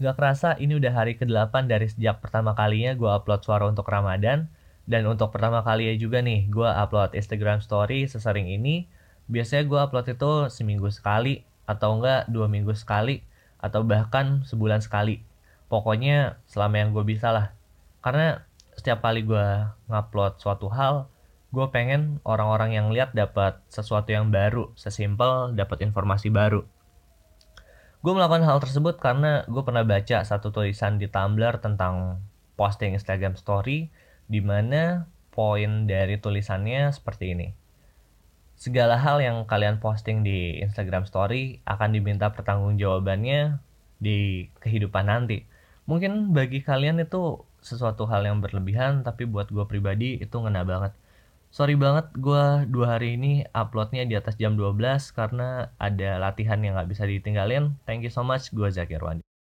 Gak kerasa ini udah hari ke-8 dari sejak pertama kalinya gue upload suara untuk Ramadan. Dan untuk pertama kalinya juga nih, gue upload Instagram story sesering ini. Biasanya gue upload itu seminggu sekali, atau enggak dua minggu sekali, atau bahkan sebulan sekali. Pokoknya selama yang gue bisa lah. Karena setiap kali gue ngupload suatu hal, gue pengen orang-orang yang lihat dapat sesuatu yang baru, sesimpel dapat informasi baru. Gue melakukan hal tersebut karena gue pernah baca satu tulisan di Tumblr tentang posting Instagram Story, di mana poin dari tulisannya seperti ini. Segala hal yang kalian posting di Instagram Story akan diminta pertanggungjawabannya di kehidupan nanti. Mungkin bagi kalian itu sesuatu hal yang berlebihan, tapi buat gue pribadi itu ngena banget sorry banget gue dua hari ini uploadnya di atas jam 12 karena ada latihan yang gak bisa ditinggalin. Thank you so much, gue Zakir Wandi.